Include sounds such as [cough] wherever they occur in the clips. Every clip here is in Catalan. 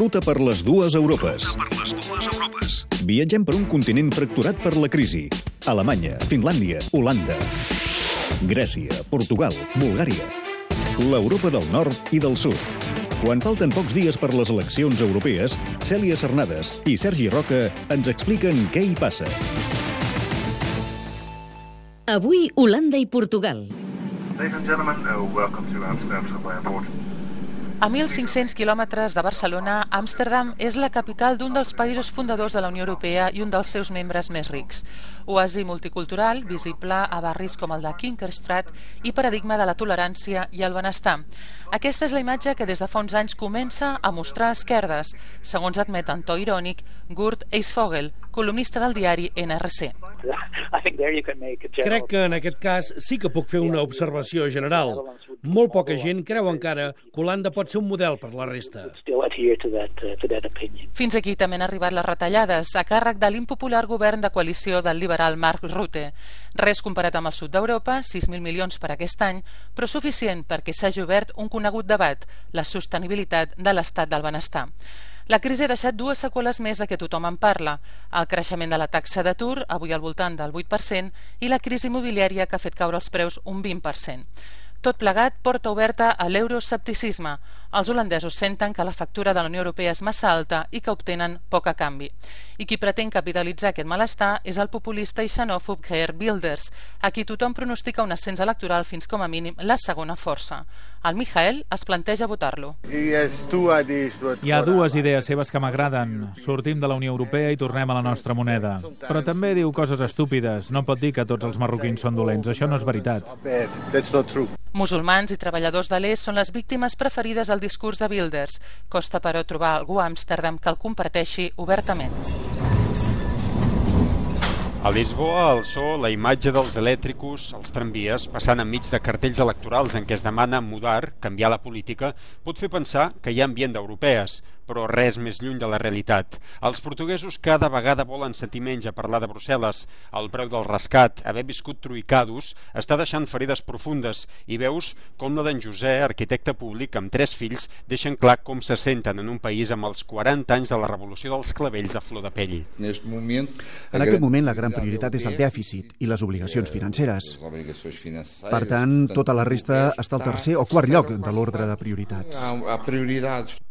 Ruta per les dues Europes. per les dues Europes. Viatgem per un continent fracturat per la crisi. Alemanya, Finlàndia, Holanda, Grècia, Portugal, Bulgària. L'Europa del nord i del sud. Quan falten pocs dies per les eleccions europees, Cèlia Cernades i Sergi Roca ens expliquen què hi passa. Avui, Holanda i Portugal. Ladies and gentlemen, uh, welcome to Amsterdam Subway Airport. A 1.500 quilòmetres de Barcelona, Amsterdam és la capital d'un dels països fundadors de la Unió Europea i un dels seus membres més rics. Oasi multicultural, visible a barris com el de Kinkerstraat i paradigma de la tolerància i el benestar. Aquesta és la imatge que des de fa uns anys comença a mostrar esquerdes, segons admet en to irònic Gurt Eisvogel, columnista del diari NRC. [laughs] Crec que en aquest cas sí que puc fer una observació general. Molt poca gent creu encara que Holanda pot ser un model per la resta. Fins aquí també han arribat les retallades a càrrec de l'impopular govern de coalició del liberal Mark Rutte. Res comparat amb el sud d'Europa, 6.000 milions per aquest any, però suficient perquè s'hagi obert un conegut debat, la sostenibilitat de l'estat del benestar. La crisi ha deixat dues seqüeles més de què tothom en parla. El creixement de la taxa d'atur, avui al voltant del 8%, i la crisi immobiliària que ha fet caure els preus un 20%. Tot plegat porta oberta a l'euroscepticisme. Els holandesos senten que la factura de la Unió Europea és massa alta i que obtenen poc a canvi. I qui pretén capitalitzar aquest malestar és el populista i xenòfob Geert Wilders, a qui tothom pronostica un ascens electoral fins com a mínim la segona força. El Michael es planteja votar-lo. Hi ha dues idees seves que m'agraden. Sortim de la Unió Europea i tornem a la nostra moneda. Però també diu coses estúpides. No pot dir que tots els marroquins són dolents. Això no és veritat. Musulmans i treballadors de l'est són les víctimes preferides al discurs de Wilders. Costa, però, trobar algú a Amsterdam que el comparteixi obertament. A Lisboa, el so, la imatge dels elèctricos, els tramvies, passant enmig de cartells electorals en què es demana mudar, canviar la política, pot fer pensar que hi ha ambient d'europees, però res més lluny de la realitat. Els portuguesos cada vegada volen sentir menys a parlar de Brussel·les. El preu del rescat, haver viscut truicados, està deixant ferides profundes i veus com la d'en José, arquitecte públic amb tres fills, deixen clar com se senten en un país amb els 40 anys de la revolució dels clavells a flor de pell. En aquest moment la gran prioritat és el dèficit i les obligacions financeres. Per tant, tota la resta està al tercer o quart lloc de l'ordre de prioritats.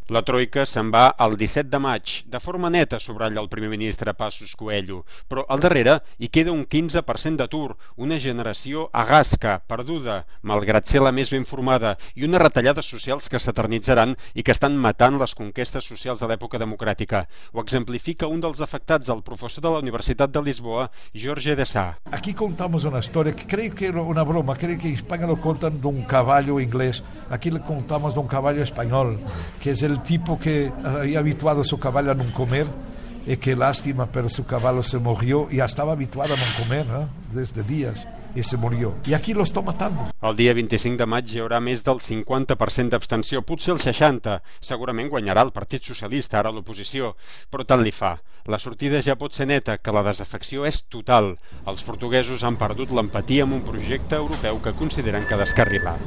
La Troika se'n va el 17 de maig. De forma neta subratlla el primer ministre Passos Coelho, però al darrere hi queda un 15% d'atur, una generació agasca, perduda, malgrat ser la més ben formada, i unes retallades socials que s'eternitzaran i que estan matant les conquestes socials de l'època democràtica. Ho exemplifica un dels afectats, el professor de la Universitat de Lisboa, Jorge de Sá. Aquí contamos una historia que creo que era una broma, creo que en España lo contan de un caballo inglés, aquí le contamos de un caballo español, que es el tipo que había habituado su caballo a no comer y que lástima, pero su caballo se murió y ya estaba habituado a no comer ¿eh? desde días i se murió. I aquí lo està matant. El dia 25 de maig hi haurà més del 50% d'abstenció, potser el 60%. Segurament guanyarà el Partit Socialista, ara l'oposició, però tant li fa. La sortida ja pot ser neta, que la desafecció és total. Els portuguesos han perdut l'empatia amb un projecte europeu que consideren que ha d'escarrilar.